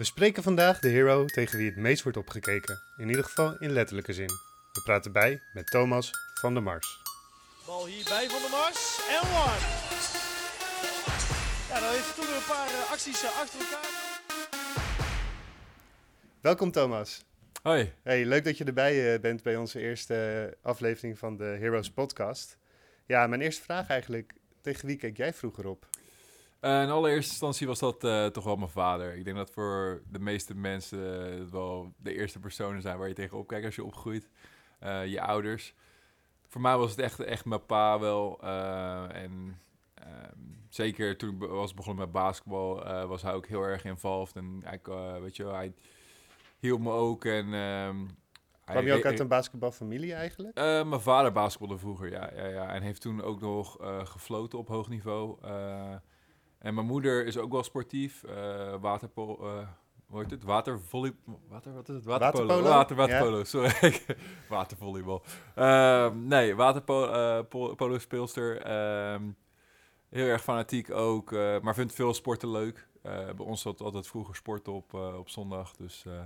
We spreken vandaag de hero tegen wie het meest wordt opgekeken. In ieder geval in letterlijke zin. We praten bij met Thomas van der Mars. Bal hier bij Van der Mars. En one. Ja, dan heeft toen een paar eh, acties eh, achter elkaar. Welkom Thomas. Hoi. Hey, leuk dat je erbij eh, bent bij onze eerste aflevering van de Heroes podcast. Ja, mijn eerste vraag eigenlijk. Tegen wie keek jij vroeger op? Eh, in allereerste instantie was dat eh, toch wel mijn vader. Ik denk dat voor de meeste mensen eh, het wel de eerste personen zijn waar je tegen opkijkt als je opgroeit. Je ouders. Voor mij was het echt, echt mijn pa wel. en ehm, zeker toen ik was begonnen met basketbal, was hij ook heel erg involved. En hij, weet je wel, hij hielp me ook. En, ehm, Kwam je ook uit een basketbalfamilie eigenlijk? Mijn vader basketbalde vroeger, ja, ja, ja. En heeft toen ook nog gefloten op hoog niveau. En mijn moeder is ook wel sportief. eh waterpolo, eh hoe heet het? Watervolley... Water, wat is het? Waterpolo. Waterpolo? Water, waterpolo, sorry. Watervolleybal. Ehm, nee, waterpolo speelster. Ehm, heel erg fanatiek ook, eh, maar vindt veel sporten leuk. Eh, bij ons zat altijd vroeger sport op, eh, op zondag. Dus eh,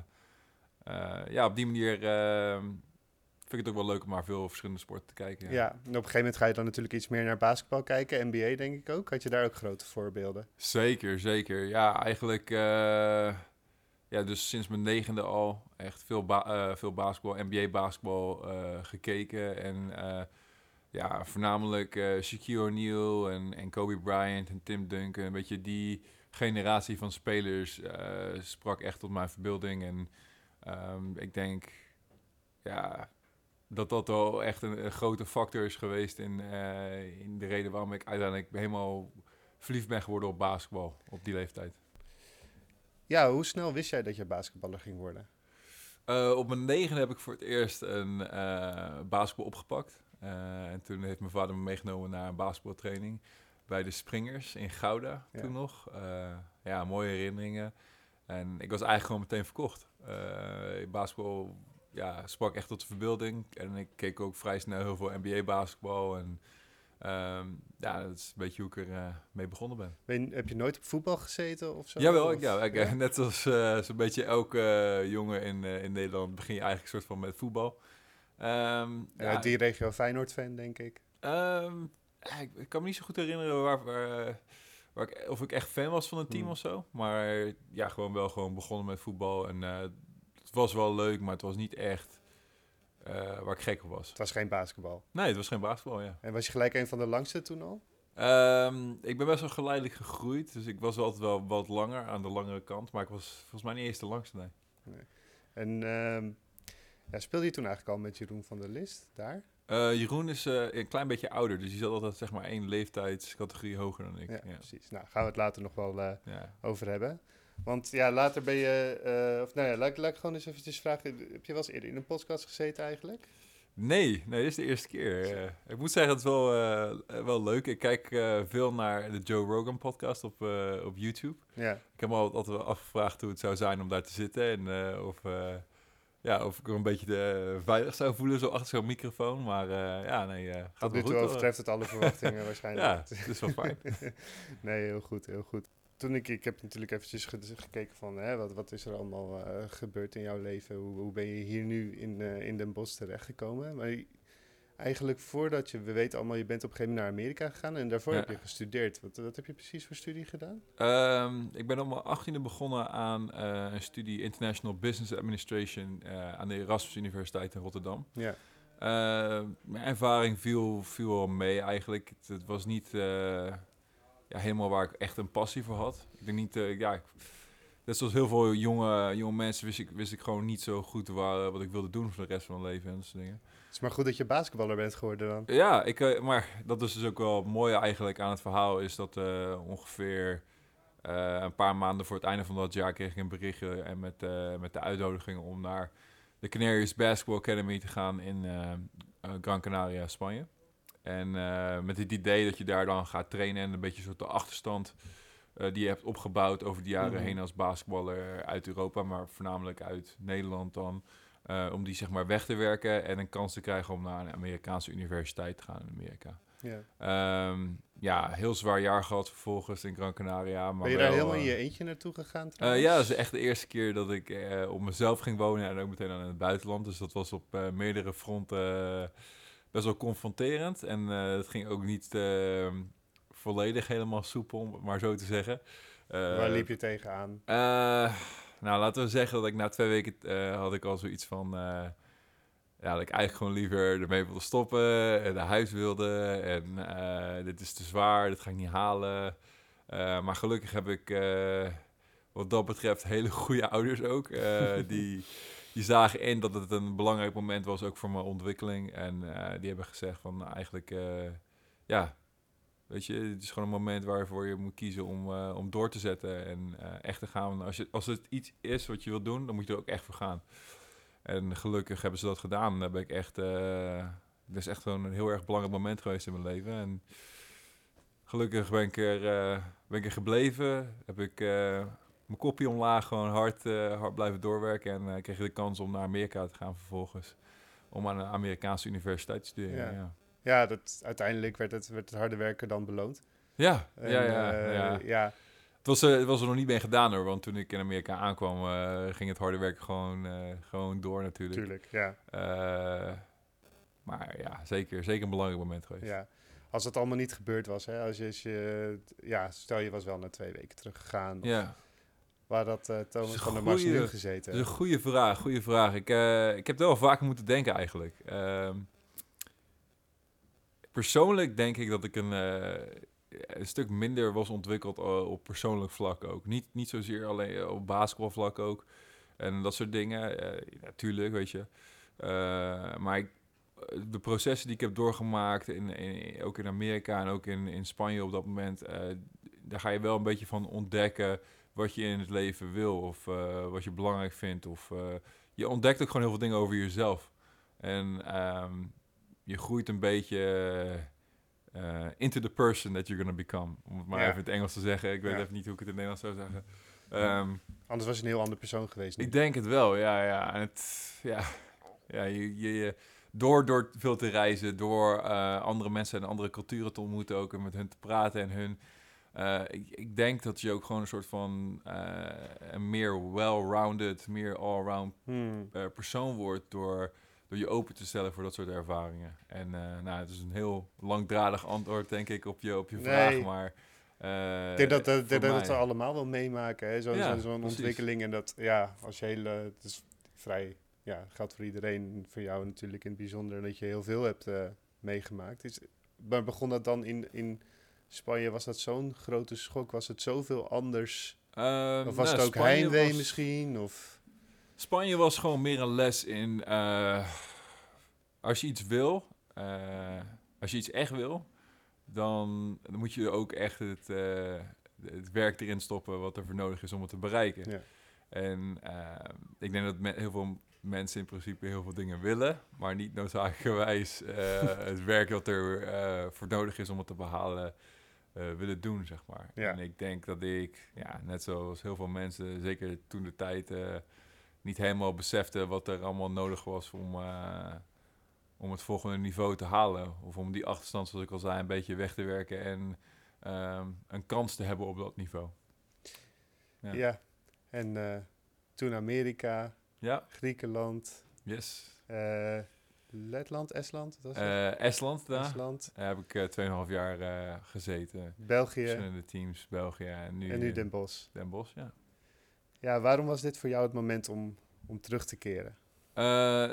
eh, ja, op die manier ehm, vind ik het ook wel leuk om maar veel verschillende sporten te kijken. Ja. en op een gegeven moment ga je dan natuurlijk iets meer naar basketbal kijken. NBA denk ik ook. Had je daar ook grote voorbeelden? Zeker, zeker. Ja, eigenlijk eh, ja, dus sinds mijn negende al echt veel, ba eh, veel basketbal, NBA basketbal eh, gekeken. En ja, voornamelijk Shaquille O'Neal en, en Kobe Bryant en Tim Duncan. Een beetje die generatie van spelers sprak echt tot mijn verbeelding. En ehm, ik denk ja, dat dat wel echt een, een grote factor is geweest in, eh, in de reden waarom ik uiteindelijk helemaal verliefd ben geworden op basketbal op die leeftijd. Ja, hoe snel wist jij dat je basketballer ging worden? Eh, op mijn negen heb ik voor het eerst een eh, basketbal opgepakt. En toen heeft mijn vader me meegenomen naar een basketbaltraining bij de Springers in Gouda Ja. toen nog. Ja, mooie herinneringen. En ik was eigenlijk gewoon meteen verkocht. Basketbal ja, sprak echt tot de verbeelding. En ik keek ook vrij snel heel veel NBA-basketbal. En ehm, ja, dat is een beetje hoe ik er eh, mee begonnen ben. Ben je- heb je nooit op voetbal gezeten of zo? Jawel, Of- ik, ja, ik, ja? net als eh, zo'n beetje elke eh, jongen in, in Nederland begin je eigenlijk soort van met voetbal. Ehm, Ja, die regio Feyenoord-fan, denk ik. ehm, ik, ik kan me niet zo goed herinneren waar, waar, waar ik, of ik echt fan was van een team Hmm. of zo. Maar ja, gewoon wel gewoon begonnen met voetbal. En was wel leuk, maar het was niet echt eh, waar ik gek op was. Het was geen basketbal. Nee, het was geen basketbal, ja. En was je gelijk een van de langste toen al? Ehm, ik ben best wel geleidelijk gegroeid. Dus ik was altijd wel wat langer aan de langere kant. Maar ik was volgens mij niet eens de langste, nee. En ehm, ja, speelde je toen eigenlijk al met Jeroen van der List daar? Eh, Jeroen is eh, een klein beetje ouder, dus die zat altijd zeg maar één leeftijdscategorie hoger dan ik. Ja, Ja, precies. Nou, gaan we het later nog wel ja. over hebben. Want ja, later ben je... eh, of nou ja, laat, ik- laat ik gewoon eens eventjes vragen. Heb je wel eens eerder in een podcast gezeten eigenlijk? Nee, nee, dit is de eerste keer. Eh, ik moet zeggen, het is wel, eh, wel leuk. Ik kijk veel naar de Joe Rogan podcast op, op YouTube. Ja. Ik heb me al- altijd wel afgevraagd hoe het zou zijn om daar te zitten. En of, ja, of ik er een beetje eh, veilig zou voelen, zo achter zo'n microfoon. Maar ja, nee, gaat Tot wel nu goed. toe overtreft het alle verwachtingen waarschijnlijk. Ja, het is wel fijn. nee, heel goed, heel goed. Toen ik, ik heb natuurlijk eventjes ge- gekeken van hè, wat, wat is er allemaal eh, gebeurd in jouw leven? Hoe, hoe ben je hier nu in, eh, in Den Bosch terechtgekomen? Maar eigenlijk voordat je, we weten allemaal, je bent op een gegeven moment naar Amerika gegaan en daarvoor Ja. heb je gestudeerd. Wat, wat heb je precies voor studie gedaan? Ehm, ik ben op mijn achttiende begonnen aan eh, een studie International Business Administration aan de Erasmus Universiteit in Rotterdam. Ja, Eh, mijn ervaring viel, viel wel mee eigenlijk. Het, het was niet ja, helemaal waar ik echt een passie voor had. Ik denk niet, eh, ja, ik, net zoals heel veel jonge, jonge mensen wist ik, wist ik gewoon niet zo goed waar, wat ik wilde doen voor de rest van mijn leven en dat soort dingen. het is maar goed dat je basketballer bent geworden dan. Ja, ik, eh, maar dat is dus ook wel het mooie eigenlijk aan het verhaal, is dat eh, ongeveer eh, een paar maanden voor het einde van dat jaar kreeg ik een berichtje en met, eh, met de uitnodiging om naar de Canaries Basketball Academy te gaan in eh, eh, Gran Canaria, Spanje. En eh, met het idee dat je daar dan gaat trainen en een beetje een soort de achterstand eh, die je hebt opgebouwd over de jaren Mhm. heen als basketballer uit Europa, maar voornamelijk uit Nederland dan. eh, om die zeg maar weg te werken en een kans te krijgen om naar een Amerikaanse universiteit te gaan in Amerika. Ja. Ehm, ja, heel zwaar jaar gehad vervolgens in Gran Canaria. Maar Ben je daar wel, helemaal in je eentje naartoe gegaan ja, dat is echt de eerste keer dat ik eh, op mezelf ging wonen en ook meteen aan het buitenland. Dus dat was op meerdere fronten best wel confronterend. En eh, het ging ook niet eh, volledig helemaal soepel, om het maar zo te zeggen. Eh, Waar liep je tegenaan? eh, nou, laten we zeggen dat ik na twee weken had ik al zoiets van... ja, dat ik eigenlijk gewoon liever ermee wilde stoppen en naar huis wilde. En dit is te zwaar, dit ga ik niet halen. Maar gelukkig heb ik wat dat betreft hele goede ouders ook. die, die zagen in dat het een belangrijk moment was ook voor mijn ontwikkeling. En eh, die hebben gezegd van eigenlijk, eh, ja, weet je, het is gewoon een moment waarvoor je moet kiezen om, eh, om door te zetten en echt te gaan. Als, je, als het iets is wat je wilt doen, dan moet je er ook echt voor gaan. En gelukkig hebben ze dat gedaan. Daar ben ik echt, dat is echt gewoon een heel erg belangrijk moment geweest in mijn leven. En gelukkig ben ik er, ben ik er gebleven. Heb ik mijn kopje omlaag, gewoon hard, eh, hard blijven doorwerken. En eh, kreeg ik de kans om naar Amerika te gaan vervolgens. Om aan een Amerikaanse universiteit te studeren. Ja. Ja, Ja, dat, uiteindelijk werd het, werd het harde werken dan beloond. ja, En, ja. ja, eh, ja. ja. Het, was, er- het was er nog niet mee gedaan hoor. Want toen ik in Amerika aankwam, ging het harde werken gewoon, gewoon door natuurlijk. tuurlijk. Ja, maar ja, zeker, zeker een belangrijk moment geweest. ja. Als het allemaal niet gebeurd was, hè, als je, als je, ja, stel je was wel na twee weken teruggegaan. of Ja. Waar dat eh, Thomas van der Mars nu gezeten? Dat is een goede vraag, goede vraag. Ik, eh, ik heb er wel vaker moeten denken eigenlijk. Ehm, persoonlijk denk ik dat ik een, eh, een stuk minder was ontwikkeld op persoonlijk vlak ook. Niet, niet zozeer alleen op basketbalvlak ook. En dat soort dingen. Natuurlijk, weet je. Maar ik, de processen die ik heb doorgemaakt, in, in, ook in Amerika en ook in, in Spanje op dat moment, daar ga je wel een beetje van ontdekken wat je in het leven wil of eh, wat je belangrijk vindt. Of, eh, je ontdekt ook gewoon heel veel dingen over jezelf. En ehm, je groeit een beetje eh, into the person that you're gonna become. Om het maar Ja. even in het Engels te zeggen. Ik weet Ja. even niet hoe ik het in het Nederlands zou zeggen. Ehm, Anders was je een heel ander persoon geweest. nu. ik denk het wel, ja. ja. En het, ja, ja je, je, je- door, door veel te reizen, door andere mensen en andere culturen te ontmoeten ook en met hun te praten en hun... eh, ik, ik denk dat je ook gewoon een soort van eh, een meer well-rounded, meer all-round Hmm. eh, persoon wordt door, door je open te stellen voor dat soort ervaringen. En nou, het is een heel langdradig antwoord, denk ik, op je, op je Nee. vraag, maar... Ik denk dat, dat, dat, we allemaal wel meemaken. Ja, zo- Zo'n precies. ontwikkeling. En dat, ja, als je hele... Het is vrij... Ja, geldt voor iedereen. Voor jou natuurlijk in het bijzonder. Dat je heel veel hebt meegemaakt. Is, maar begon dat dan in, in Spanje? Was dat zo'n grote schok? Was het zoveel anders? Ehm, Of was nou, het ook Spanje heimwee was- misschien? Of... Spanje was gewoon meer een les in... eh, als je iets wil, eh, als je iets echt wil, dan, dan moet je ook echt het, eh, het werk erin stoppen wat er voor nodig is om het te bereiken. Ja. En ik denk dat me- heel veel mensen in principe heel veel dingen willen, maar niet noodzakelijkerwijs eh, het werk dat er voor nodig is om het te behalen eh, willen doen, zeg maar. Ja. En ik denk dat ik, ja, net zoals heel veel mensen, zeker toen de tijd, eh, niet helemaal besefte wat er allemaal nodig was om, eh, om het volgende niveau te halen. Of om die achterstand, zoals ik al zei, een beetje weg te werken en ehm, een kans te hebben op dat niveau. Ja. Ja. En toen Amerika, Ja, Griekenland, yes. Letland, Estland? Was het? Eh, Estland, daar Estland, Daar heb ik eh 2,5 jaar eh, gezeten. België Verschillende teams, België en nu, en nu Den Bosch. Den Bosch, ja. Ja, waarom was dit voor jou het moment om, om terug te keren?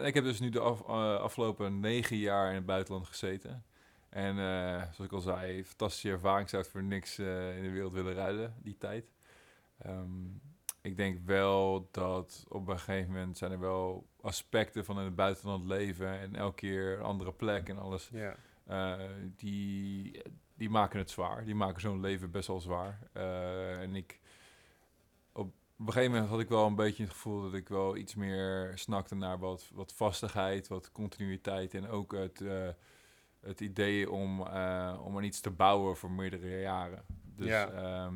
Ik heb dus nu de af- afgelopen negen jaar in het buitenland gezeten. En zoals ik al zei, fantastische ervaring. Zou het voor niks in de wereld willen ruilen, die tijd. Ehm, ik denk wel dat op een gegeven moment zijn er wel aspecten van in het buitenland leven. En elke keer een andere plek en alles. Ja, eh, die, die maken het zwaar. Die maken zo'n leven best wel zwaar. Eh, en ik, op, een gegeven moment had ik wel een beetje het gevoel dat ik wel iets meer snakte naar wat, wat vastigheid, wat continuïteit en ook het, eh, het idee om, om aan iets te bouwen voor meerdere jaren. Dus Ja. ja,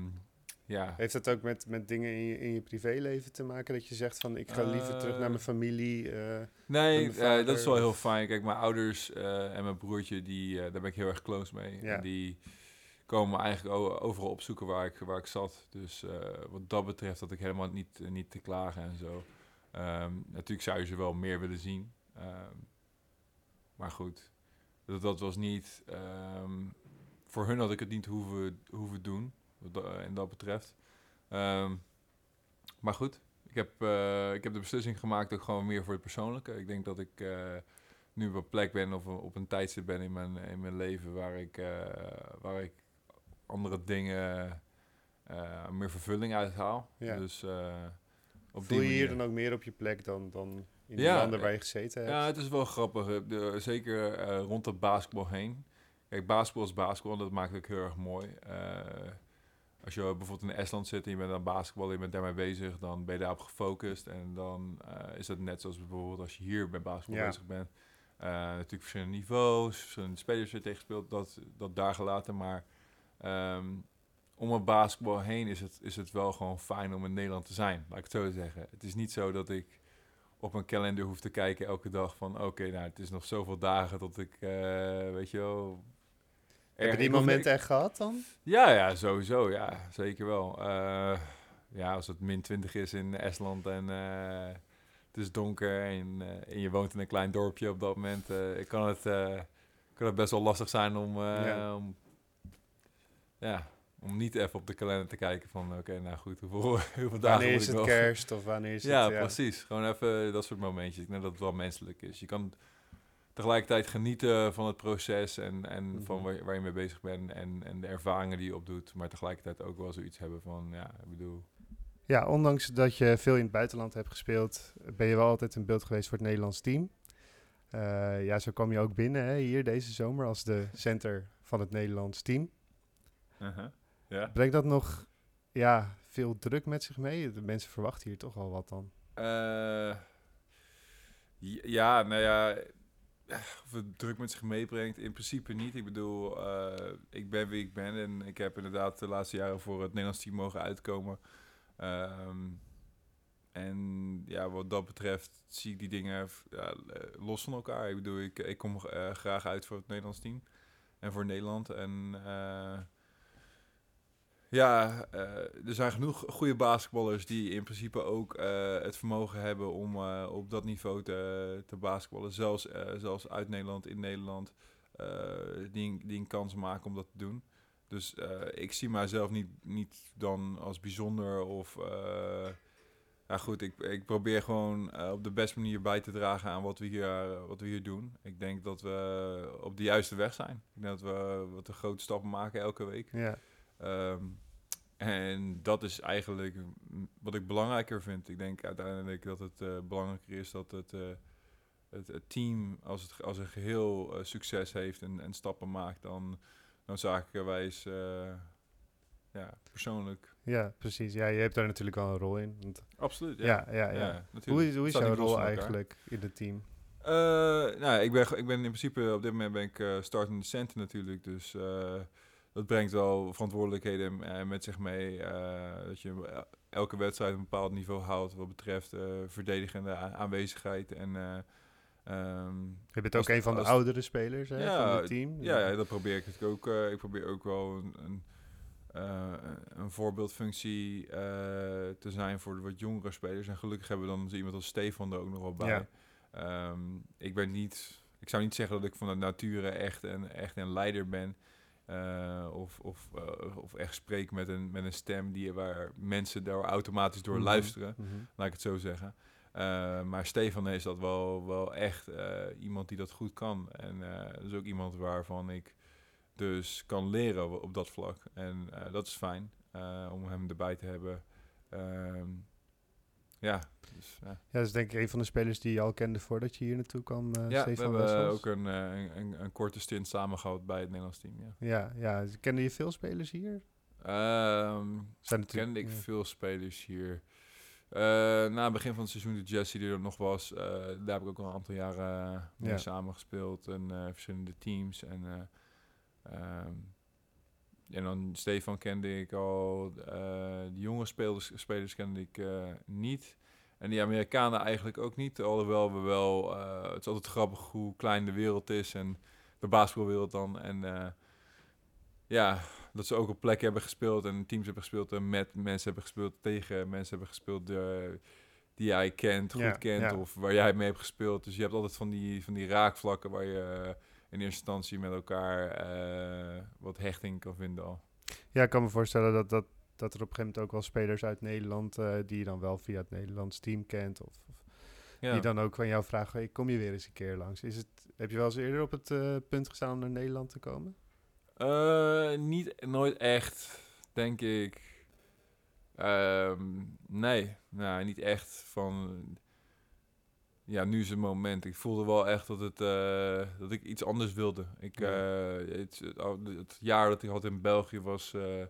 ja. Heeft dat ook met, met dingen in je, in je privéleven te maken? Dat je zegt van ik ga liever terug naar Eh, mijn familie. eh, Nee, mijn eh, dat is wel heel fijn. Kijk, mijn ouders eh, en mijn broertje, die, eh, daar ben ik heel erg close mee. Ja. En die komen me eigenlijk overal opzoeken waar ik, waar ik zat. Dus eh, wat dat betreft had ik helemaal niet, eh, niet te klagen en zo. Ehm, natuurlijk zou je ze wel meer willen zien. Ehm, maar goed, dat, dat was niet... ehm, voor hun had ik het niet hoeven, hoeven doen, da- in dat betreft. Ehm, maar goed, ik heb, eh, ik heb de beslissing gemaakt ook gewoon meer voor het persoonlijke. Ik denk dat ik eh, nu op een plek ben of op een tijdstip ben in mijn, in mijn leven waar ik, eh, waar ik andere dingen eh, meer vervulling uithaal. Ja. Dus eh, op Voel je hier dan ook meer op je plek dan, dan in de Ja, landen waar je gezeten hebt? Ja, het is wel grappig. eh, de- zeker eh, rond het basketbal heen. Kijk, basketbal is basketbal en dat maakt het ook heel erg mooi. Als je bijvoorbeeld in Estland zit en je bent aan basketbal, je bent daarmee bezig, dan ben je daarop gefocust. En dan eh, is dat net zoals bijvoorbeeld als je hier bij basketbal Ja. bezig bent. Eh, natuurlijk verschillende niveaus, verschillende spelers die je tegen speelt, dat, dat daar gelaten. Maar ehm, om het basketbal heen is het, is het wel gewoon fijn om in Nederland te zijn, laat ik het zo zeggen. Het is niet zo dat ik op mijn kalender hoef te kijken elke dag van... oké, nou, het is nog zoveel dagen tot ik, eh, weet je wel... Heb je die momenten echt gehad dan? Ja, ja, sowieso. Ja, zeker wel. Eh, ja, als het min 20 is in Estland en eh, het is donker en, eh, en je woont in een klein dorpje op dat moment... kan, het, kan het best wel lastig zijn om... Ja. om ja, om niet even op de kalender te kijken van... oké, nou goed, hoeveel, hoeveel dagen Wanneer is het kerst of wanneer is Ja, het... Ja, precies. Gewoon even dat soort momentjes. Ik denk dat het wel menselijk is. Je kan tegelijkertijd genieten van het proces en, en van Mhm. waar, waar je mee bezig bent en, en de ervaringen die je opdoet. Maar tegelijkertijd ook wel zoiets hebben van, ja, ik bedoel... Ja, ondanks dat je veel in het buitenland hebt gespeeld, ben je wel altijd een beeld geweest voor het Nederlands team. Eh, ja, zo kwam je ook binnen hè, hier deze zomer als de center van het Nederlands team. Ja. Brengt dat nog ja, veel druk met zich mee? De mensen verwachten hier toch wel wat dan. Eh, ja, nou ja, of het druk met zich meebrengt, in principe niet. Ik bedoel, eh, ik ben wie ik ben en ik heb inderdaad de laatste jaren voor het Nederlands team mogen uitkomen. Ehm, en ja, wat dat betreft zie ik die dingen ja, eh, los van elkaar. Ik bedoel, ik, ik kom eh, graag uit voor het Nederlands team en voor Nederland. En eh, ja, eh, er zijn genoeg goede basketballers die in principe ook eh, het vermogen hebben om eh, op dat niveau te, te basketballen. Zelfs, zelfs uit Nederland, in Nederland, die, een- die een kans maken om dat te doen. Dus ik zie mijzelf niet, niet dan als bijzonder of... eh, ja goed, ik, ik probeer gewoon op de beste manier bij te dragen aan wat we, hier, wat we hier doen. Ik denk dat we op de juiste weg zijn. Ik denk dat we wat een grote stappen maken elke week. Ja, Ehm, en dat is eigenlijk wat ik belangrijker vind. Ik denk uiteindelijk dat het eh, belangrijker is dat het, eh, het, het team als, het, als een geheel eh, succes heeft en, en stappen maakt, dan noodzakelijkerwijs ja, persoonlijk. ja, precies. Ja, je hebt daar natuurlijk wel een rol in. Want, Absoluut, ja, ja, ja. natuurlijk. Hoe is, hoe is jouw rol eigenlijk in het team? Nou, ik ben, ik ben in principe op dit moment ben ik startende center natuurlijk. Dus dat brengt wel verantwoordelijkheden eh, met zich mee. eh, dat je el- elke wedstrijd een bepaald niveau houdt wat betreft eh, verdedigende aanwezigheid. En, eh, ehm, Je bent Als- ook een van de als- oudere spelers hè, Ja, van het team. ja, ja, dat probeer ik natuurlijk ook. eh, ik probeer ook wel een, een, eh, een voorbeeldfunctie eh, te zijn voor de wat jongere spelers. En gelukkig hebben we dan iemand als Stefan er ook nog wel bij. Ja. Ehm, ik ben niet, ik zou niet zeggen dat ik van de nature echt een, echt een leider ben. Eh, of, of, eh, of echt spreek met een, met een stem die, waar mensen daar automatisch door Mhm, luisteren mhm. laat ik het zo zeggen. Eh, maar Stefan is dat wel, wel echt iemand die dat goed kan. En dat is ook iemand waarvan ik dus kan leren op, dat vlak. En dat is fijn om hem erbij te hebben. Ehm, ja, dus, ja. Ja, dat is denk ik een van de spelers die je al kende voordat je hier naartoe kwam, eh ja we Stefan hebben Wessels. ook een, eh, een, een, een korte stint samen gehad bij het Nederlands team. Ja. Ja, ja. Kende je veel spelers hier? Ehm, Zijn natuurlijk, kende ik ja. veel spelers hier. Eh, na het begin van het seizoen, de Jesse die er nog was, daar heb ik ook al een aantal jaren mee samengespeeld. En verschillende teams. En, eh, ehm, en dan Stefan kende ik al. eh, de jonge spelers, spelers kende ik eh, niet. En die Amerikanen eigenlijk ook niet. Alhoewel we wel... eh, het is altijd grappig hoe klein de wereld is. En de basketbalwereld dan. En ja, dat ze ook op plekken hebben gespeeld en teams hebben gespeeld en met mensen hebben gespeeld, tegen mensen hebben gespeeld die jij kent, goed kent of waar jij mee hebt gespeeld. Dus je hebt altijd van die, van die raakvlakken waar je in eerste instantie met elkaar eh, wat hechting kan vinden al. Ja, ik kan me voorstellen dat, dat, dat er op een gegeven moment ook wel spelers uit Nederland, eh, die je dan wel via het Nederlands team kent, of, of Ja. die dan ook van jou vragen, hey, kom je weer eens een keer langs? Is het, heb je wel eens eerder op het eh, punt gestaan om naar Nederland te komen? Niet, nooit echt, denk ik. Ehm, nee, nou, niet echt van... Ja, nu is het moment. Ik voelde wel echt dat, het, eh, dat ik iets anders wilde. Ik, Ja. eh, het, het jaar dat ik had in België was eh,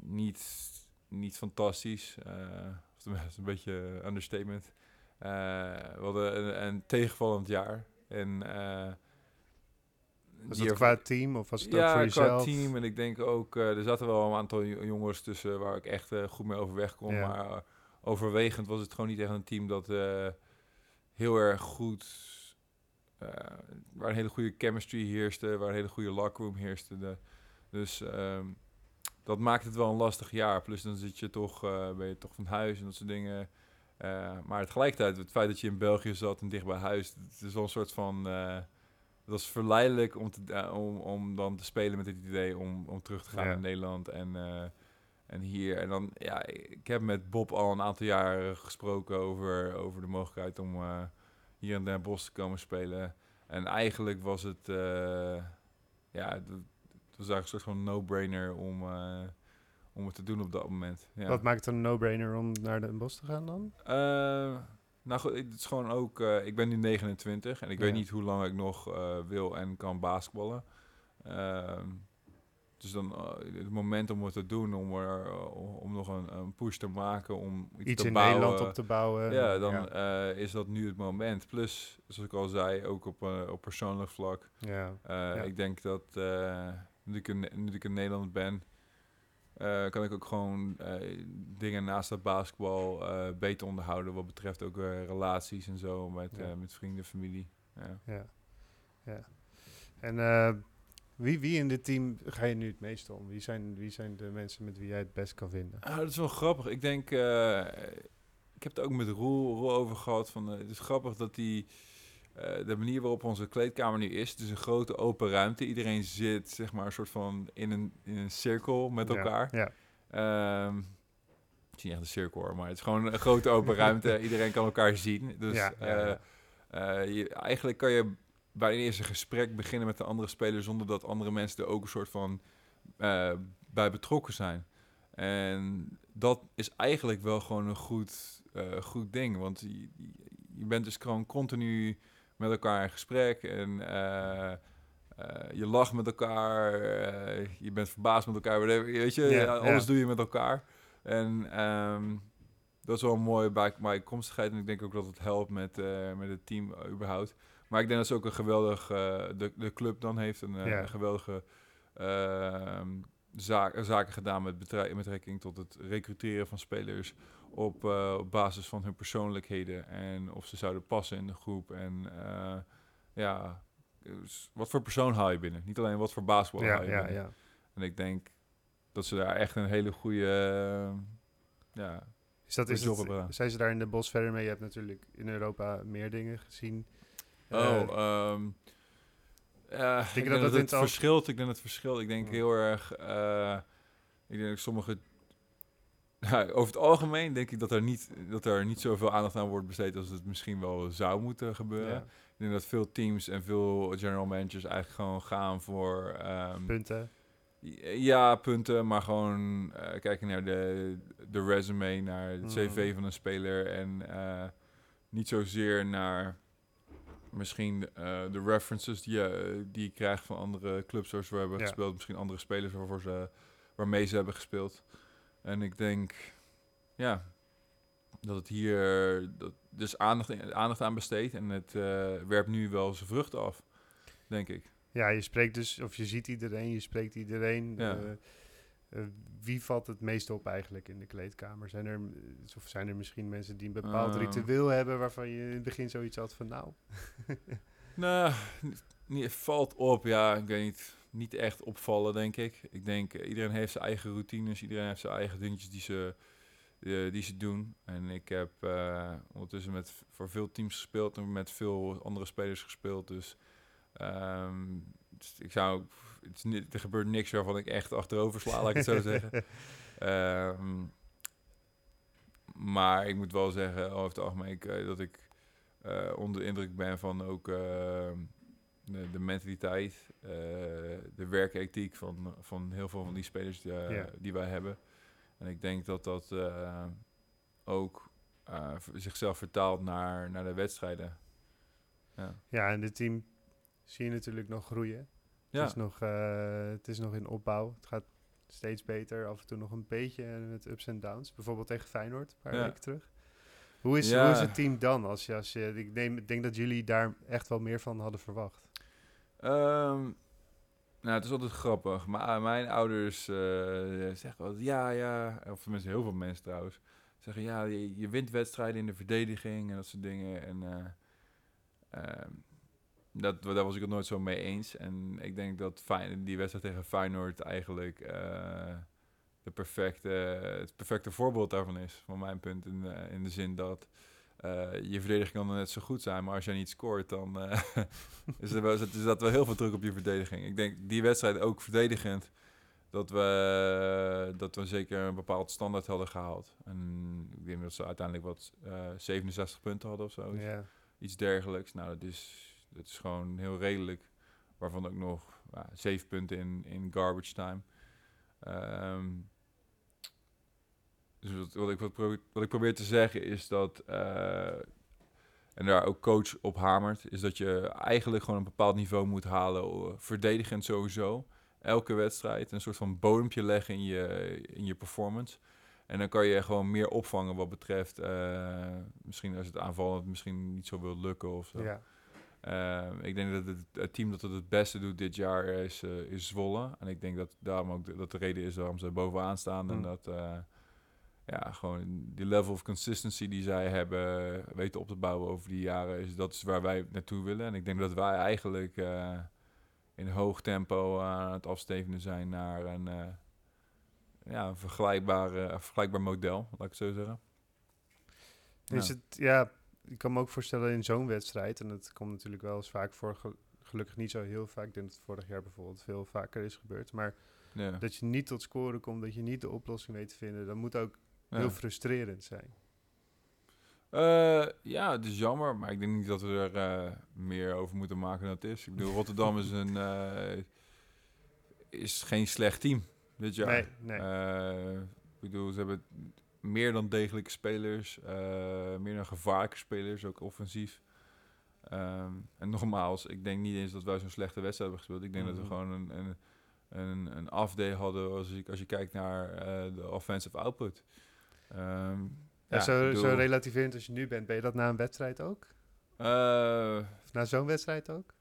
niet, niet fantastisch. Dat is een beetje understatement. We hadden een, een tegenvallend jaar. En... Was erva- qua team of was het ook ja, voor qua jezelf? team. En ik denk ook, er zaten wel een aantal jo- jongens tussen waar ik echt goed mee overweg kon. Ja. Maar overwegend was het gewoon niet echt een team dat heel erg goed... eh, waar een hele goede chemistry heerste, waar een hele goede lockroom heerste. De, dus ehm, dat maakt het wel een lastig jaar. Plus dan zit je toch, eh, ben je toch van huis en dat soort dingen. Eh, maar tegelijkertijd, het feit dat je in België zat en dicht bij huis, het is wel een soort van... het was verleidelijk om, te, om, om dan te spelen met het idee om, om terug te gaan Ja. naar Nederland en, en hier. En dan, ja, ik heb met Bob al een aantal jaren gesproken over, over de mogelijkheid om eh, hier in Den Bosch te komen spelen. En eigenlijk was het, eh, ja, het, het was eigenlijk een soort van no-brainer om, eh, om het te doen op dat moment. Ja. Wat maakt het een no-brainer om naar Den Bosch te gaan dan? Nou goed, het is gewoon ook... ik ben nu 29 en ik Ja. weet niet hoe lang ik nog wil en kan basketballen. Ehm, dus dan eh, het moment om het te doen, om, er, eh, om nog een, een push te maken, om iets, Iets te in bouwen. Nederland op te bouwen? Ja, dan eh, is dat nu het moment. Plus, zoals ik al zei, ook op, op persoonlijk vlak. ja. Ik denk dat nu, ik in, nu ik in Nederland ben, kan ik ook gewoon dingen naast het basketbal beter onderhouden. Wat betreft ook relaties en zo met, Ja. met vrienden, familie. Ja. Ja. ja. En wie, wie in dit team ga je nu het meest om? Wie zijn, wie zijn de mensen met wie jij het best kan vinden? Ah, dat is wel grappig. Ik denk, uh, ik heb het ook met Roel, Roel over gehad. Van, het is grappig dat die, uh, de manier waarop onze kleedkamer nu is. Het is een grote open ruimte. Iedereen zit zeg maar een soort van in een, in een cirkel met elkaar. Ja. ja. Um, het is niet echt een cirkel hoor, maar het is gewoon een grote open ruimte. Iedereen kan elkaar zien. Dus ja, ja, ja. Je, eigenlijk kan je bij een eerste gesprek beginnen met de andere speler zonder dat andere mensen er ook een soort van uh, bij betrokken zijn. En dat is eigenlijk wel gewoon een goed, uh, goed ding. Want je, je, bent dus gewoon continu met elkaar in gesprek en uh, je lacht met elkaar, je bent verbaasd met elkaar, whatever, weet je, alles doe je met elkaar. En um, dat is wel mooi bij bijkomstigheid en ik denk ook dat het helpt met, met het team überhaupt. Maar ik denk dat ze ook een geweldig, uh, de, de club dan heeft een, uh, Ja. geweldige uh, zaak, zaken gedaan met betrekking tot het recruteren van spelers op, uh, op basis van hun persoonlijkheden en of ze zouden passen in de groep. En ja, wat voor persoon haal je binnen? Niet alleen wat voor basketbal ja, haal je ja, binnen. ja. En ik denk dat ze daar echt een hele goede, ja, Is dat, is het, zijn ze daar in de bos verder mee? Je hebt natuurlijk in Europa meer dingen gezien. Oh, um, ja, ik denk dat dat, dat in het al- verschilt. Ik denk het verschilt. Ik denk heel erg. eh, ik denk dat sommige. Ja, over het algemeen denk ik dat er, niet, dat er niet zoveel aandacht aan wordt besteed als het misschien wel zou moeten gebeuren. ja, Ik denk dat veel teams en veel general managers eigenlijk gewoon gaan voor. ehm, punten. ja, punten, maar gewoon eh, kijken naar de, de resume, naar het Mhm. cv van een speler en eh, niet zozeer naar misschien eh, de references die je, die je krijgt van andere clubs zoals we hebben Ja. gespeeld, misschien andere spelers waarvoor ze, waarmee ze hebben gespeeld. En ik denk, ja, dat het hier dat, dus aandacht, aandacht aan besteedt en het eh, werpt nu wel zijn vruchten af, denk ik. Ja, je spreekt dus, of je ziet iedereen, je spreekt iedereen. Ja. Eh, wie valt het meest op eigenlijk in de kleedkamer? Zijn er, eh, of zijn er misschien mensen die een bepaald Eh. ritueel hebben waarvan je in het begin zoiets had van nou? Nou, niet, valt op, ja, ik weet niet. niet echt opvallen, denk ik. Ik denk, eh, iedereen heeft zijn eigen routines, iedereen heeft zijn eigen dingetjes die ze, die ze doen. En ik heb ondertussen met, voor veel teams gespeeld en met veel andere spelers gespeeld. Dus ehm, dus ik zou, het is niet, er gebeurt niks waarvan ik echt achterover sla, laat ik het zo zeggen. Ehm, maar ik moet wel zeggen, over het algemeen, eh, dat ik eh, onder de indruk ben van ook ehm, de, de mentaliteit, eh, de werkethiek van, van heel veel van die spelers die, die wij hebben. En ik denk dat dat ook zichzelf vertaalt naar, naar de wedstrijden. Ja. Ja, en dit team zie je natuurlijk nog groeien. Ja. Het, is nog, eh, het is nog in opbouw. Het gaat steeds beter. Af en toe nog een beetje met ups en downs. Bijvoorbeeld tegen Feyenoord, een paar Ja. weken terug. Hoe is, Ja. hoe is het team dan? Als je, als je, ik neem, ik denk dat jullie daar echt wel meer van hadden verwacht. Ehm, nou, het is altijd grappig. Maar mijn ouders eh, zeggen altijd ja, ja. Of tenminste heel veel mensen trouwens. Zeggen ja, je, je wint wedstrijden in de verdediging en dat soort dingen. En ehm, dat, daar was ik het nooit zo mee eens. En ik denk dat Fijn, die wedstrijd tegen Feyenoord eigenlijk eh, de perfecte, het perfecte voorbeeld daarvan is. Van mijn punt in, eh, in de zin dat eh, je verdediging kan net zo goed zijn, maar als jij niet scoort, dan is, er wel, is dat wel heel veel druk op je verdediging. Ik denk die wedstrijd ook verdedigend, dat we, dat we zeker een bepaald standaard hadden gehaald. En ik denk dat ze uiteindelijk wat eh 67 punten hadden of zo. Ja. Iets dergelijks. Nou, dat is, dat is gewoon heel redelijk. Waarvan ook nog ja, 7 punten in, in garbage time. Ehm, dus wat, wat, ik, wat, probeer, wat ik probeer te zeggen is dat, eh, en daar ook coach op hamert, is dat je eigenlijk gewoon een bepaald niveau moet halen, verdedigend sowieso. Elke wedstrijd een soort van bodempje leggen in je, in je performance. En dan kan je gewoon meer opvangen wat betreft, eh, misschien als het aanvallend misschien niet zo wil lukken of zo. Ja. Ehm, ik denk dat het, het team dat het het beste doet dit jaar is, eh, is Zwolle. En ik denk dat daarom ook de, dat de reden is waarom ze bovenaan staan. En Mm. dat eh, ja, gewoon die level of consistency die zij hebben weten op te bouwen over die jaren, is, dat is waar wij naartoe willen. En ik denk dat wij eigenlijk eh, in hoog tempo aan het afstevenen zijn naar een, eh, ja, een vergelijkbaar, een vergelijkbaar model, laat ik het zo zeggen. Is Ja. het, ja, ik kan me ook voorstellen in zo'n wedstrijd, en dat komt natuurlijk wel eens vaak voor, gel- gelukkig niet zo heel vaak, ik denk dat het vorig jaar bijvoorbeeld veel vaker is gebeurd, maar Ja. dat je niet tot scoren komt, dat je niet de oplossing weet te vinden, dat moet ook Ja. heel frustrerend zijn. Eh, ja, het is jammer, maar ik denk niet dat we er eh, meer over moeten maken dan het is. Ik bedoel, Rotterdam is, een, eh, is geen slecht team dit jaar. Nee, nee. Ik bedoel, ze hebben meer dan degelijke spelers, eh, meer dan gevaarlijke spelers, ook offensief. Ehm, en nogmaals, ik denk niet eens dat wij zo'n slechte wedstrijd hebben gespeeld. Ik denk dat we Mhm. gewoon een, een, een, een hadden als, ik, als je kijkt naar eh, de offensive output. Ehm, Ja, ja, zo, zo relativerend als je nu bent, ben je dat na een wedstrijd ook? Eh, Of na zo'n wedstrijd ook?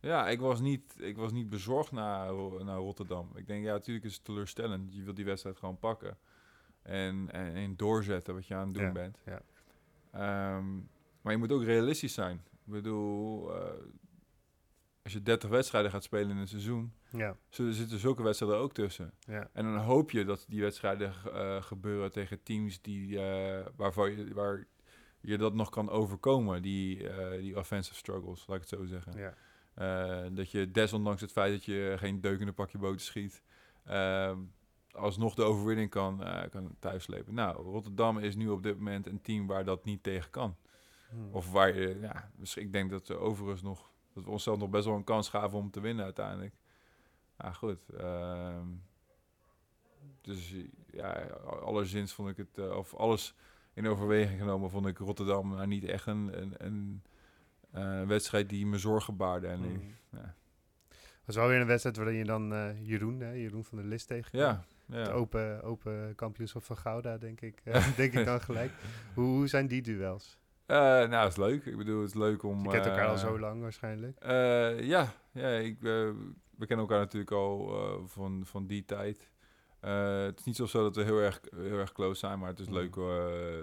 ja, ik was niet, ik was niet bezorgd naar Rotterdam. Ik denk, ja, natuurlijk is het teleurstellend. Je wilt die wedstrijd gewoon pakken. En, en, en doorzetten wat je aan het doen Ja, bent. ja. Ehm, maar je moet ook realistisch zijn. Ik bedoel, eh, als je 30 wedstrijden gaat spelen in een seizoen, Ja, zullen zitten zulke wedstrijden ook tussen. ja, En dan hoop je dat die wedstrijden eh, gebeuren tegen teams die, eh, waarvan je, waar je dat nog kan overkomen, die, die offensive struggles, laat ik het zo zeggen. ja. Dat je desondanks het feit dat je geen deukende pakje boter schiet, ehm, alsnog de overwinning kan, eh kan thuisslepen. Nou, Rotterdam is nu op dit moment een team waar dat niet tegen kan. Hm. Of waar je, ja, dus ik denk dat we overigens nog, dat we onszelf nog best wel een kans gaven om te winnen uiteindelijk. Ja, goed. ehm, dus ja, alleszins vond ik het, eh, of alles in overweging genomen, vond ik Rotterdam nou niet echt een, een, een eh, wedstrijd die me zorgen baarde. En die- Hm. ja. was wel weer een wedstrijd waarin je dan Jeroen, hè, Jeroen van der List tegen. Ja, Het open, open kampioenschap van Gouda, denk ik. eh, denk ik dan gelijk. Hoe, hoe zijn die duels? Eh, nou, het is leuk. Ik bedoel, het is leuk om... Je kent elkaar al eh, zo lang waarschijnlijk. Ja, ja ik, we kennen elkaar natuurlijk al van, van die tijd. Het is niet zo dat we heel erg, heel erg close zijn, maar het is Mhm. leuk,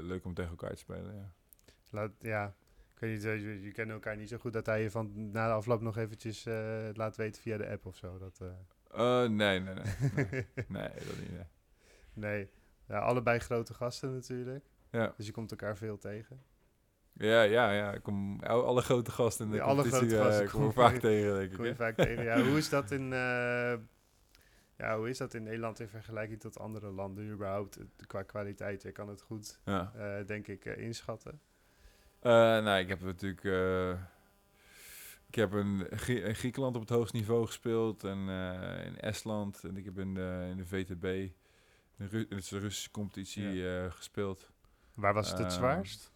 leuk om tegen elkaar te spelen. Ja. Laat, ja, ik weet niet, eh, je, je kent elkaar niet zo goed dat hij je van na de afloop nog eventjes laat weten via de app of zo. Dat, eh, nee, nee, nee. Nee, nee dat niet. Nee. nee. Ja, allebei grote gasten natuurlijk. Ja. Dus je komt elkaar veel tegen. Ja, ja, ja. Ik kom al- alle grote gasten in de Ja, alle grote eh, gasten kom je- vaak tegen, denk ik. Kom je hè. vaak tegen. Ja, hoe is dat in... eh, ja, hoe is dat in Nederland in vergelijking tot andere landen überhaupt? Qua kwaliteit, je kan het goed, Ja. denk ik, inschatten. Nou, ik heb natuurlijk... ik heb in, Grie- in Griekenland op het hoogste niveau gespeeld. En eh, in Estland. En ik heb in de, in de VTB, in de, de Russische competitie, eh, gespeeld. Waar was het het Ehm, zwaarst?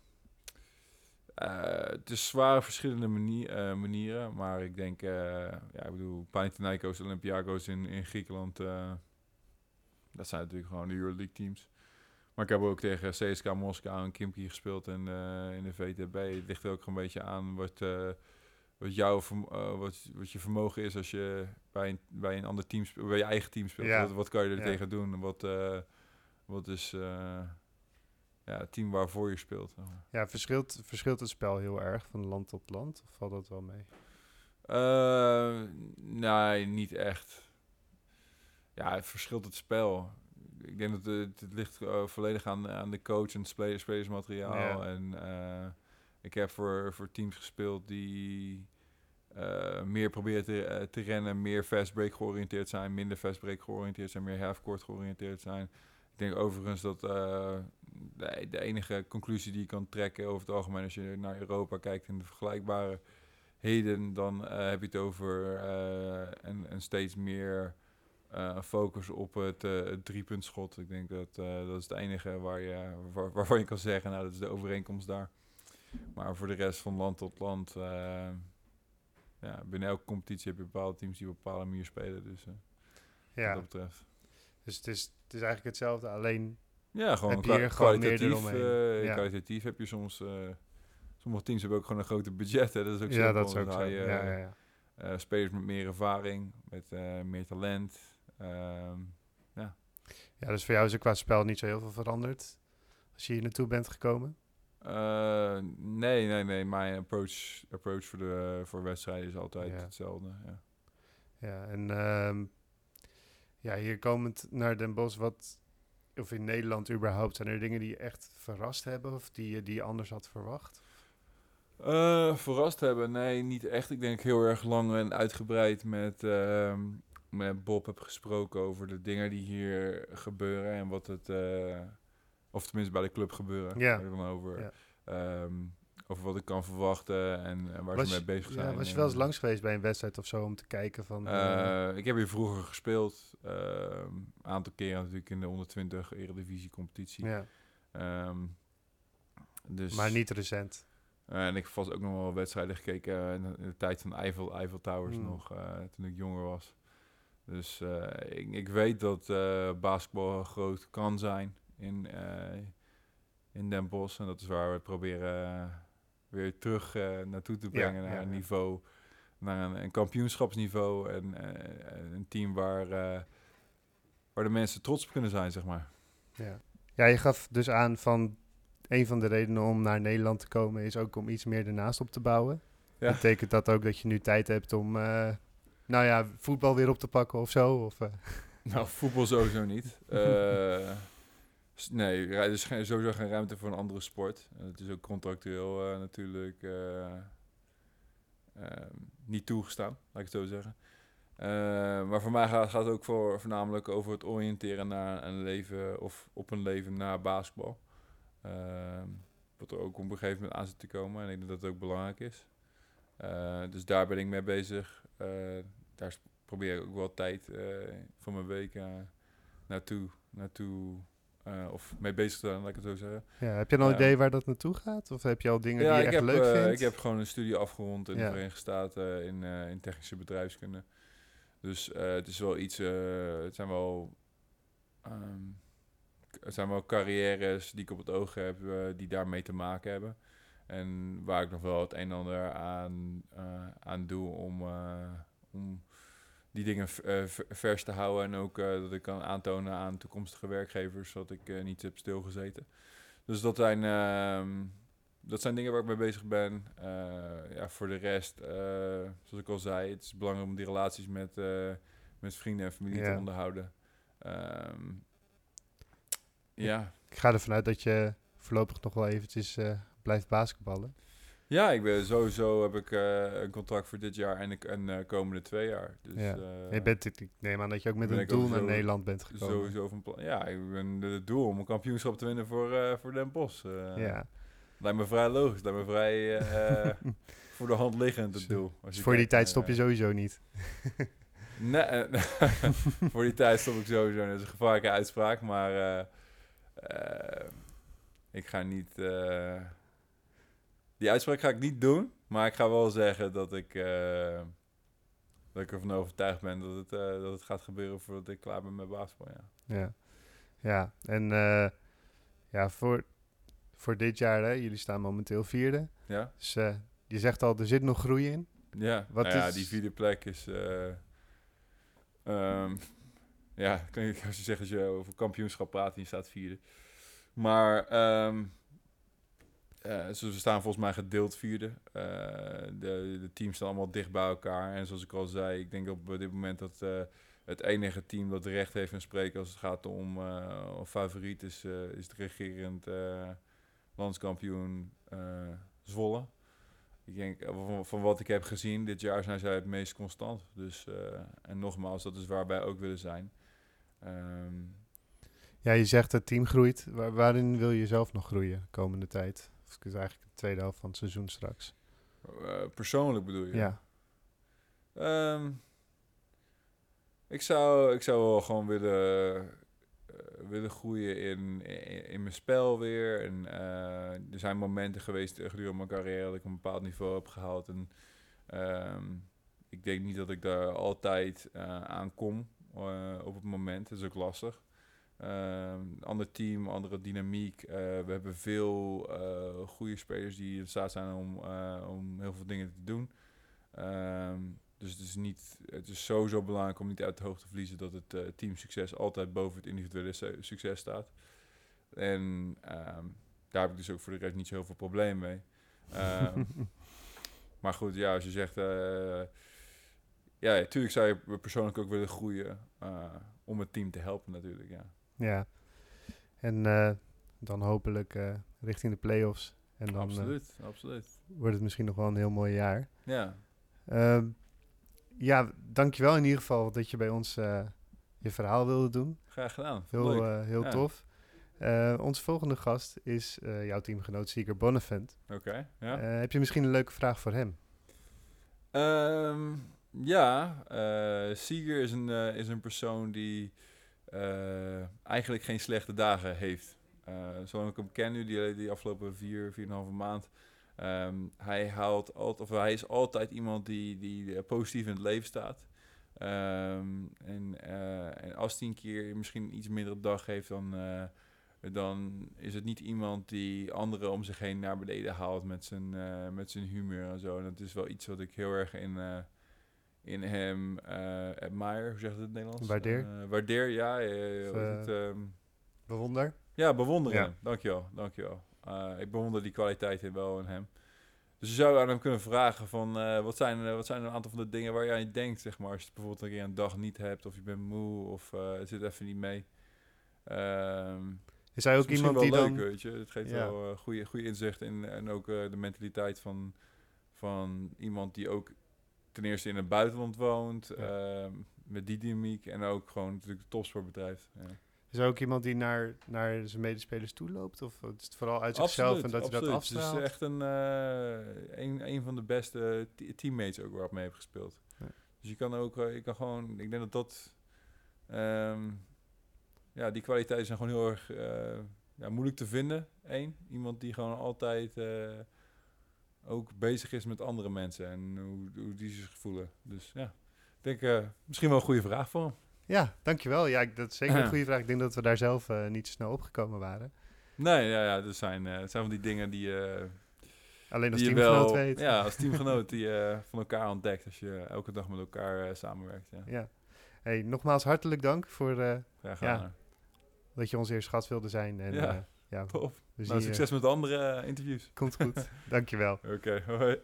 Eh, het is zwaar op verschillende manier, manieren. Maar ik denk, ja, ik bedoel, Panathinaikos, Olympiakos in, in Griekenland. dat zijn natuurlijk gewoon de Euroleague teams. Maar ik heb ook tegen CSK Moskou en Kimki gespeeld eh, in de VTB. Het ligt er ook een beetje aan wat, wat, jouw eh, wat, wat je vermogen is als je bij een, bij een ander team speelt, bij je eigen team speelt. Ja. Wat, wat kan je er tegen doen? Wat, eh, wat is eh, ja, het team waarvoor je speelt? Ja, verschilt, verschilt het spel heel erg van land tot land? Of valt dat wel mee? Nee, niet echt. Ja, het verschilt het spel. Ik denk dat het, het ligt volledig aan, aan de coach en het spele- spelersmateriaal. Ja. En ik heb voor, voor teams gespeeld die eh, meer proberen te, eh, te rennen, meer fast break georiënteerd zijn, minder fast break georiënteerd zijn, meer half court georiënteerd zijn. Ik denk overigens dat eh, de, de enige conclusie die je kan trekken over het algemeen als je naar Europa kijkt in de vergelijkbare heden, dan heb je het over een, een steeds meer focus op het, het driepuntschot. Ik denk dat dat is het enige waar je, waar, waarvan je kan zeggen, nou dat is de overeenkomst daar. Maar voor de rest van land tot land, eh, ja, binnen elke competitie heb je bepaalde teams die op een bepaalde manier spelen. Dus eh, Ja, wat dat betreft. dus het is, het is eigenlijk hetzelfde, alleen... Ja, gewoon, Heb je hier gewoon kwalitatief, eh, Ja. kwalitatief heb je soms... sommige teams hebben ook gewoon een grote budget. Hè. Dat is ook ja, simpel. dat is ook zo. je, ja, ja, ja. spelers met meer ervaring, met meer talent. Ehm, ja, dus voor jou is er qua spel niet zo heel veel veranderd als je hier naartoe bent gekomen. Eh, nee, nee, nee. Mijn approach, approach voor, de, voor wedstrijden is altijd Ja. hetzelfde. Ja. Ja, en ehm, ja, hier komend naar Den Bosch, wat, of in Nederland überhaupt, zijn er dingen die je echt verrast hebben of die je, die je anders had verwacht? Eh, verrast hebben? Nee, niet echt. Ik denk heel erg lang en uitgebreid met, ehm, met Bob heb gesproken over de dingen die hier gebeuren en wat het, eh, of tenminste bij de club gebeuren. Ja. Dan over, Ja. Ehm, over wat ik kan verwachten en, en waar was, ze mee bezig zijn. ja, was je wel eens langs geweest bij een wedstrijd of zo om te kijken van... eh, eh, ik heb hier vroeger gespeeld, een aantal keren natuurlijk in de 120 Eredivisie competitie. ja, Ehm, dus, maar niet recent. Eh, en ik heb vast ook nog wel wedstrijden gekeken in, de, in de tijd van Eiffel, Eiffel Towers Hmm. nog, toen ik jonger was. Dus ik, ik weet dat basketbal groot kan zijn in, eh, in Den Bosch. En dat is waar we proberen eh, weer terug eh, naartoe te brengen. naar een niveau, naar een, een kampioenschapsniveau. En een team waar, waar de mensen trots op kunnen zijn, zeg maar. Ja. ja, je gaf dus aan van een van de redenen om naar Nederland te komen is ook om iets meer ernaast op te bouwen. Ja. Betekent dat ook dat je nu tijd hebt om, eh, nou ja, voetbal weer op te pakken of zo? Of, eh, Nou, voetbal sowieso niet. nee, er is geen, sowieso geen ruimte voor een andere sport. Het is ook contractueel eh, natuurlijk eh, ehm, niet toegestaan, laat ik het zo zeggen. Eh, maar voor mij gaat, het ook voor, voornamelijk over het oriënteren naar een leven of op een leven na basketbal. Ehm, wat er ook op een gegeven moment aan zit te komen. En ik denk dat het ook belangrijk is. Dus daar ben ik mee bezig. Daar probeer ik ook wel tijd van mijn week naartoe, naartoe eh, of mee bezig te zijn, laat ik het zo zeggen. ja, heb je al een idee waar dat naartoe gaat? Of heb je al dingen die je echt heb, leuk eh, vindt? ik heb gewoon een studie afgerond in Ja. de Verenigde Staten in, eh, in technische bedrijfskunde. Dus eh, het is wel iets, eh, het zijn wel, ehm, het zijn wel carrières die ik op het oog heb, eh, die daarmee te maken hebben. En waar ik nog wel het een en ander aan, eh, aan doe om, eh, om die dingen eh, vers te houden. En ook eh, dat ik kan aantonen aan toekomstige werkgevers dat ik eh, niet heb stilgezeten. Dus dat zijn, ehm, dat zijn dingen waar ik mee bezig ben. Ja, voor de rest, zoals ik al zei, het is belangrijk om die relaties met, met vrienden en familie Ja. te onderhouden. Ehm, ja. Ik ga ervan uit dat je voorlopig nog wel eventjes blijft basketballen. Ja, ik ben sowieso heb ik eh, een contract voor dit jaar en de en, eh, komende twee jaar. Dus, Ja. je bent, ik neem aan dat je ook met een doel naar Nederland bent gekomen. sowieso van plan. Ja, ik ben het doel om een kampioenschap te winnen voor, voor Den Bosch. Ja. Lijkt me vrij logisch. Lijkt me vrij voor de hand liggend het doel. Als je voor die tijd stop je sowieso niet. Nee, voor die tijd stop ik sowieso. Dat is een gevaarlijke uitspraak, maar ik ga niet. Die uitspraak ga ik niet doen, maar ik ga wel zeggen dat ik, eh, dat ik ervan overtuigd ben dat het, eh, dat het gaat gebeuren voordat ik klaar ben met basketbal. Ja. Ja, ja. en eh, ja, voor, voor dit jaar, hè, jullie staan momenteel vierde. Ja, Dus je zegt al, er zit nog groei in. ja. Wat Nou ja is- die vierde plek is. ehm, ja, als je zegt als je over kampioenschap praat en je staat vierde. Maar ehm eh, ze staan volgens mij gedeeld vierde. Eh, de, de teams staan allemaal dicht bij elkaar. En zoals ik al zei, ik denk op dit moment dat eh, het enige team dat recht heeft van spreken als het gaat om favoriet is, is de regerend landskampioen Zwolle. Ik denk, van, wat ik heb gezien, dit jaar zijn zij het meest constant. Dus, en nogmaals, dat is waar wij ook willen zijn. Ehm, Ja, je zegt het team groeit. Waar- waarin wil je zelf nog groeien de komende tijd? Of het is eigenlijk de tweede helft van het seizoen straks. eh, persoonlijk bedoel je? Ja, Ehm, ik, zou, ik zou wel gewoon willen, eh, willen groeien in, in, in mijn spel weer. En, eh, er zijn momenten geweest gedurende mijn carrière dat ik een bepaald niveau heb gehaald. En ehm, ik denk niet dat ik daar altijd eh, aan kom op het moment. Dat is ook lastig. Ehm, ander team, andere dynamiek. Eh, we hebben veel eh, goede spelers die in staat zijn om, eh, om heel veel dingen te doen. Ehm, dus het is, niet, het is sowieso belangrijk om niet uit de hoogte te verliezen dat het teamsucces altijd boven het individuele su- succes staat. En ehm, daar heb ik dus ook voor de rest niet zo heel veel probleem mee. Maar goed, ja, als je zegt... ja, natuurlijk zou je persoonlijk ook willen groeien om het team te helpen natuurlijk, ja. Ja. En eh, dan hopelijk eh, richting de play-offs. En dan eh, absoluut, absoluut. wordt het misschien nog wel een heel mooi jaar. Ja, Ehm, ja, dankjewel in ieder geval dat je bij ons je verhaal wilde doen. graag gedaan. Heel, heel Ja. tof. Eh, onze volgende gast is jouw teamgenoot Sieger Bonnevent. Oké, ja. Heb je misschien een leuke vraag voor hem? Ehm, ja, Sieger is een, is een persoon die eigenlijk geen slechte dagen heeft. Eh zolang ik hem ken nu, die, die afgelopen vier, vier en een halve maand. ehm, hij, haalt altijd, of hij is altijd iemand die, die eh, positief in het leven staat. Ehm, en, eh, en als hij een keer misschien een iets mindere dag heeft, dan, eh, dan is het niet iemand die anderen om zich heen naar beneden haalt met zijn, eh, met zijn humor en zo. En dat is wel iets wat ik heel erg in, eh, in hem eh admire, hoe zegt het in het Nederlands? Waardeer? Eh, waardeer, ja. eh, Of, hoe heet het, eh, ehm, Bewonder? ja, bewonderen. Ja. Dankjewel, dankjewel. Ik bewonder die kwaliteiten wel in hem. Dus je zou aan hem kunnen vragen van... wat, zijn, wat zijn een aantal van de dingen waar jij aan denkt, zeg maar... als je het bijvoorbeeld een keer een dag niet hebt... of je bent moe of eh, het zit even niet mee. Ehm Is hij ook is iemand die wel dan... leuk, weet je. Het geeft Ja. wel goede, goede inzicht in... en ook de mentaliteit van, van iemand die ook... ten eerste in het buitenland woont... ehm, met die dynamiek en ook gewoon natuurlijk de topsport bedrijft. Ja. Is ook iemand die naar, naar zijn medespelers toe loopt? Of is het vooral uit zichzelf en dat hij dat afstraalt? Het is echt een, eh, een, een van de beste te- teammates ook waar ik mee heb gespeeld. Ja. Dus je kan ook, eh, je kan gewoon, ik denk dat dat, ehm, ja, die kwaliteiten zijn gewoon heel erg eh, ja, moeilijk te vinden. Eén, iemand die gewoon altijd ook bezig is met andere mensen en hoe, hoe die zich voelen. Dus ja, ik denk eh, misschien wel een goede vraag voor hem. Ja, dankjewel. Ja, ik- dat is zeker een goede vraag. Ik denk dat we daar zelf eh, niet zo snel opgekomen waren. Nee, ja, ja, dat zijn, eh, zijn van die dingen die... Alleen als teamgenoot wel, weet. Ja, als teamgenoot die je van elkaar ontdekt als je elke dag met elkaar samenwerkt. Ja. Ja. Hey, nogmaals hartelijk dank voor Graag Ja. dat je ons eerst gast wilde zijn. En, Ja. Ja, Top. Nou, je. succes met de andere eh, interviews. Komt goed. Dankjewel. Oké, hoi.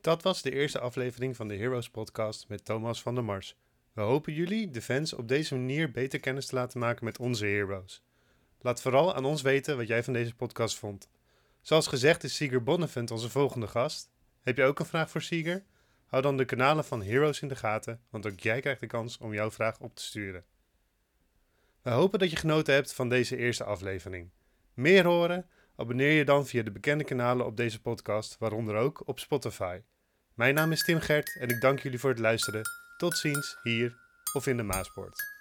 Dat was de eerste aflevering van de Heroes podcast met Thomas van der Mars. We hopen jullie, de fans, op deze manier beter kennis te laten maken met onze heroes. Laat vooral aan ons weten wat jij van deze podcast vond. Zoals gezegd is Sieger Bonnevent onze volgende gast. Heb je ook een vraag voor Sieger? Hou dan de kanalen van Heroes in de gaten, want ook jij krijgt de kans om jouw vraag op te sturen. We hopen dat je genoten hebt van deze eerste aflevering. Meer horen? Abonneer je dan via de bekende kanalen op deze podcast, waaronder ook op Spotify. Mijn naam is Tim Gert en ik dank jullie voor het luisteren. Tot ziens hier of in de Maaspoort.